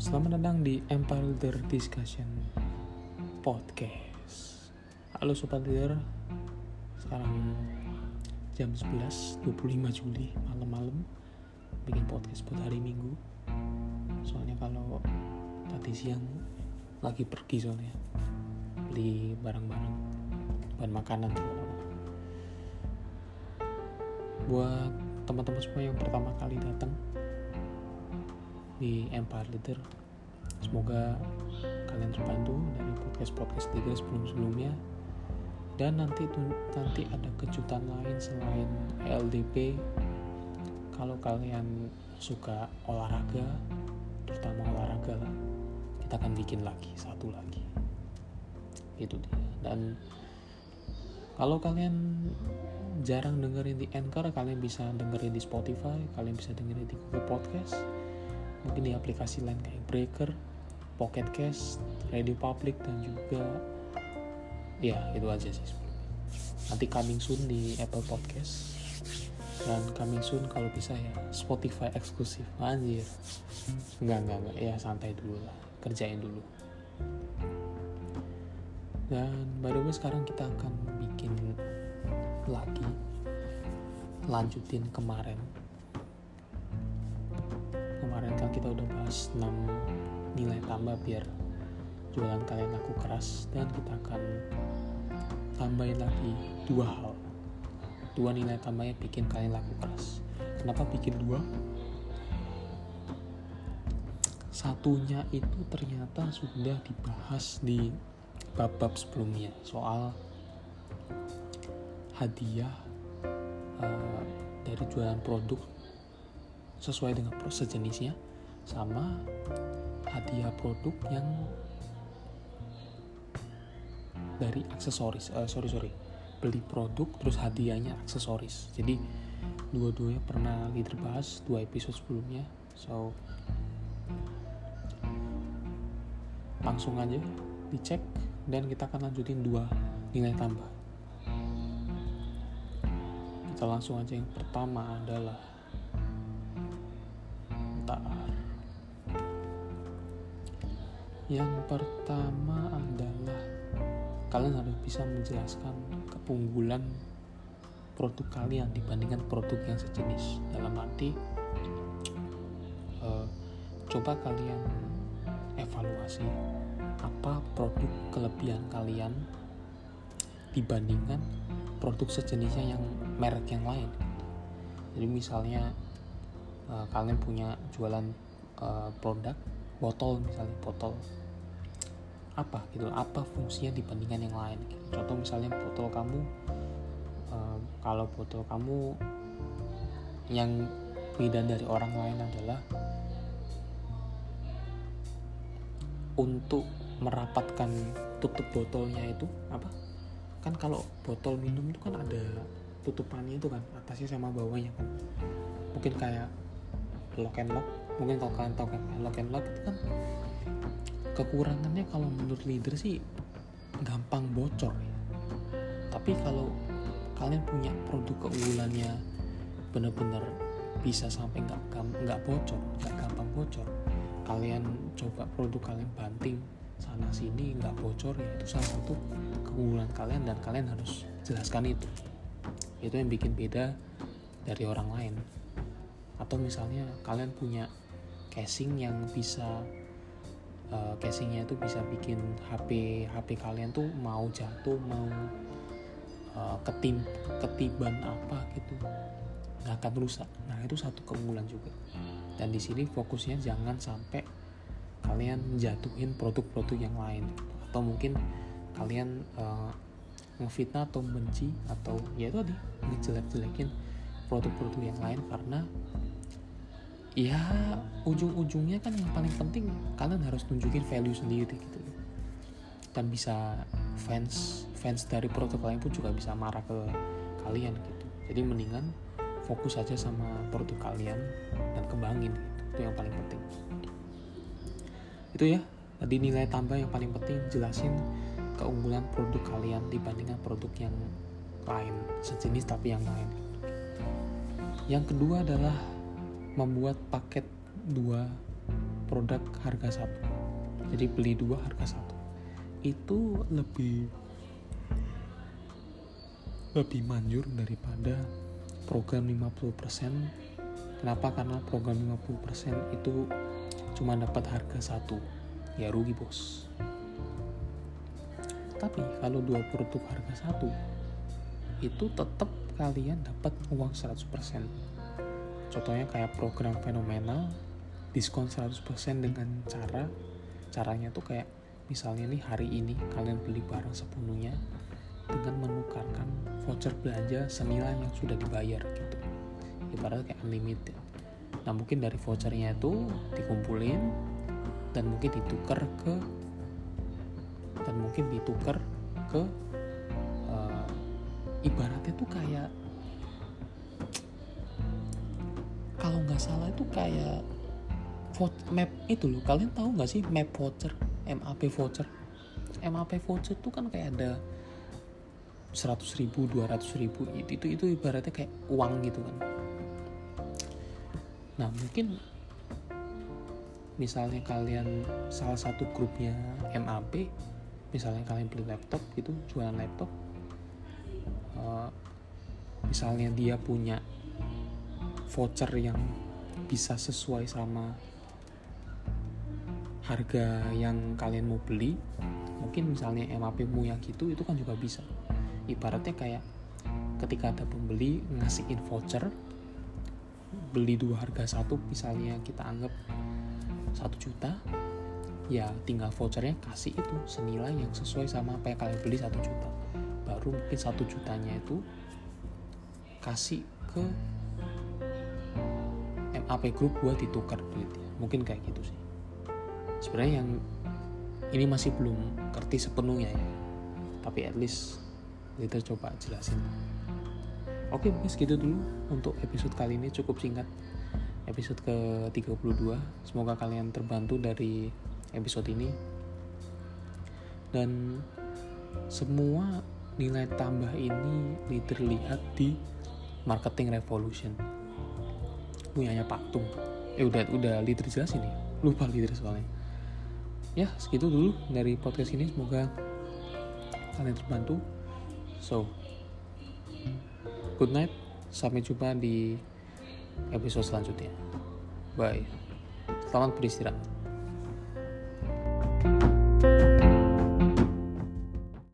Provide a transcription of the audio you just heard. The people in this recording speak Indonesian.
Selamat datang di Empire Leader Discussion Podcast. Halo Sobat Leader Sekarang jam 11, 25 Juli malam-malam. Bikin podcast buat hari Minggu. Soalnya kalau tadi siang lagi pergi soalnya. Beli barang-barang Bahan makanan. Buat teman-teman semua yang pertama kali datang di Empire Leader. Semoga kalian terbantu dari podcast-podcast tiga sebelum-sebelumnya. Dan nanti nanti ada kejutan lain selain LDP. Kalau kalian suka olahraga, terutama olahraga lah, kita akan bikin lagi satu lagi. Itu dia. Dan kalau kalian jarang dengerin di Anchor, kalian bisa dengerin di Spotify, kalian bisa dengerin di Google Podcast mungkin di aplikasi lain kayak Breaker, Pocket Cast, Radio Public dan juga ya itu aja sih sebelumnya. Nanti coming soon di Apple Podcast. Dan coming soon kalau bisa ya Spotify eksklusif. Anjir. Enggak enggak enggak. Ya santai dulu lah. Kerjain dulu. Dan baru sekarang kita akan bikin lagi lanjutin kemarin kita udah bahas 6 nilai tambah biar jualan kalian laku keras dan kita akan tambahin lagi dua hal. Dua nilai tambahnya bikin kalian laku keras. Kenapa bikin dua? Satunya itu ternyata sudah dibahas di bab-bab sebelumnya soal hadiah uh, dari jualan produk sesuai dengan proses jenisnya sama hadiah produk yang dari aksesoris. Uh, sorry sorry. Beli produk terus hadiahnya aksesoris. Jadi dua-duanya pernah lagi terbahas dua episode sebelumnya. So langsung aja dicek dan kita akan lanjutin dua nilai tambah. Kita langsung aja. Yang pertama adalah Yang pertama adalah kalian harus bisa menjelaskan keunggulan produk kalian dibandingkan produk yang sejenis. Dalam arti, uh, coba kalian evaluasi apa produk kelebihan kalian dibandingkan produk sejenisnya yang merek yang lain. Jadi misalnya uh, kalian punya jualan uh, produk botol misalnya botol apa gitu apa fungsinya dibandingkan yang lain. Contoh misalnya botol kamu uh, kalau botol kamu yang beda dari orang lain adalah untuk merapatkan tutup botolnya itu apa? Kan kalau botol minum itu kan ada tutupannya itu kan atasnya sama bawahnya kan. Mungkin kayak lock and lock mungkin kalau kalian tahu kan lock and lock itu kan kekurangannya kalau menurut leader sih gampang bocor. Ya tapi kalau kalian punya produk keunggulannya bener-bener bisa sampai nggak nggak bocor nggak gampang bocor kalian coba produk kalian banting sana sini nggak bocor ya itu salah satu keunggulan kalian dan kalian harus jelaskan itu. Itu yang bikin beda dari orang lain. Atau misalnya kalian punya casing yang bisa uh, casingnya itu bisa bikin HP HP kalian tuh mau jatuh mau uh, ketim ketiban apa gitu nggak akan rusak. Nah itu satu keunggulan juga. Dan di sini fokusnya jangan sampai kalian jatuhin produk-produk yang lain. Atau mungkin kalian uh, ngefitnah atau benci atau ya itu tadi ngejelek-jelekin produk-produk yang lain karena ya ujung-ujungnya kan yang paling penting kalian harus tunjukin value sendiri gitu. Dan bisa fans fans dari produk lain pun juga bisa marah ke kalian gitu. Jadi mendingan fokus aja sama produk kalian dan kembangin gitu. itu yang paling penting. Itu ya tadi nilai tambah yang paling penting jelasin keunggulan produk kalian dibandingkan produk yang lain. Sejenis tapi yang lain. Yang kedua adalah membuat paket dua produk harga satu. Jadi beli dua harga satu. Itu lebih lebih manjur daripada program 50% kenapa? Karena program 50% itu cuma dapat harga satu. Ya rugi bos. Tapi kalau dua produk harga satu itu tetap kalian dapat uang 100% contohnya kayak program fenomenal diskon 100% dengan cara caranya tuh kayak misalnya nih hari ini kalian beli barang sepenuhnya dengan menukarkan voucher belanja senilai yang sudah dibayar gitu. Ibaratnya kayak unlimited. Nah mungkin dari vouchernya itu dikumpulin dan mungkin ditukar ke dan mungkin ditukar ke uh, ibaratnya tuh kayak kalau nggak salah itu kayak map itu loh. Kalian tahu nggak sih map voucher? MAP voucher. MAP voucher tuh kan kayak ada seratus ribu dua ratus ribu. Itu, itu itu ibaratnya kayak uang gitu kan. Nah mungkin misalnya kalian salah satu grupnya MAP misalnya kalian beli laptop gitu jualan laptop uh, misalnya dia punya voucher yang bisa sesuai sama harga yang kalian mau beli. Mungkin misalnya MAP mu yang gitu itu kan juga bisa. Ibaratnya kayak ketika ada pembeli ngasihin voucher beli dua harga satu misalnya kita anggap satu juta ya tinggal vouchernya kasih itu senilai yang sesuai sama apa yang kalian beli satu juta. Baru mungkin satu jutanya itu kasih ke MAP Group buat ditukar duitnya. Mungkin kayak gitu sih. Sebenarnya yang ini masih belum ngerti sepenuhnya ya. Tapi at least kita coba jelasin. Oke mungkin segitu dulu untuk episode kali ini. Cukup singkat. Episode ke 32 semoga kalian terbantu dari episode ini. Dan semua nilai tambah ini terlihat di marketing revolution punyanya Pak Tung eh udah udah leader jelas ini lupa leader soalnya ya segitu dulu dari podcast ini semoga kalian terbantu So, good night. Sampai jumpa di episode selanjutnya. Bye. Selamat beristirahat.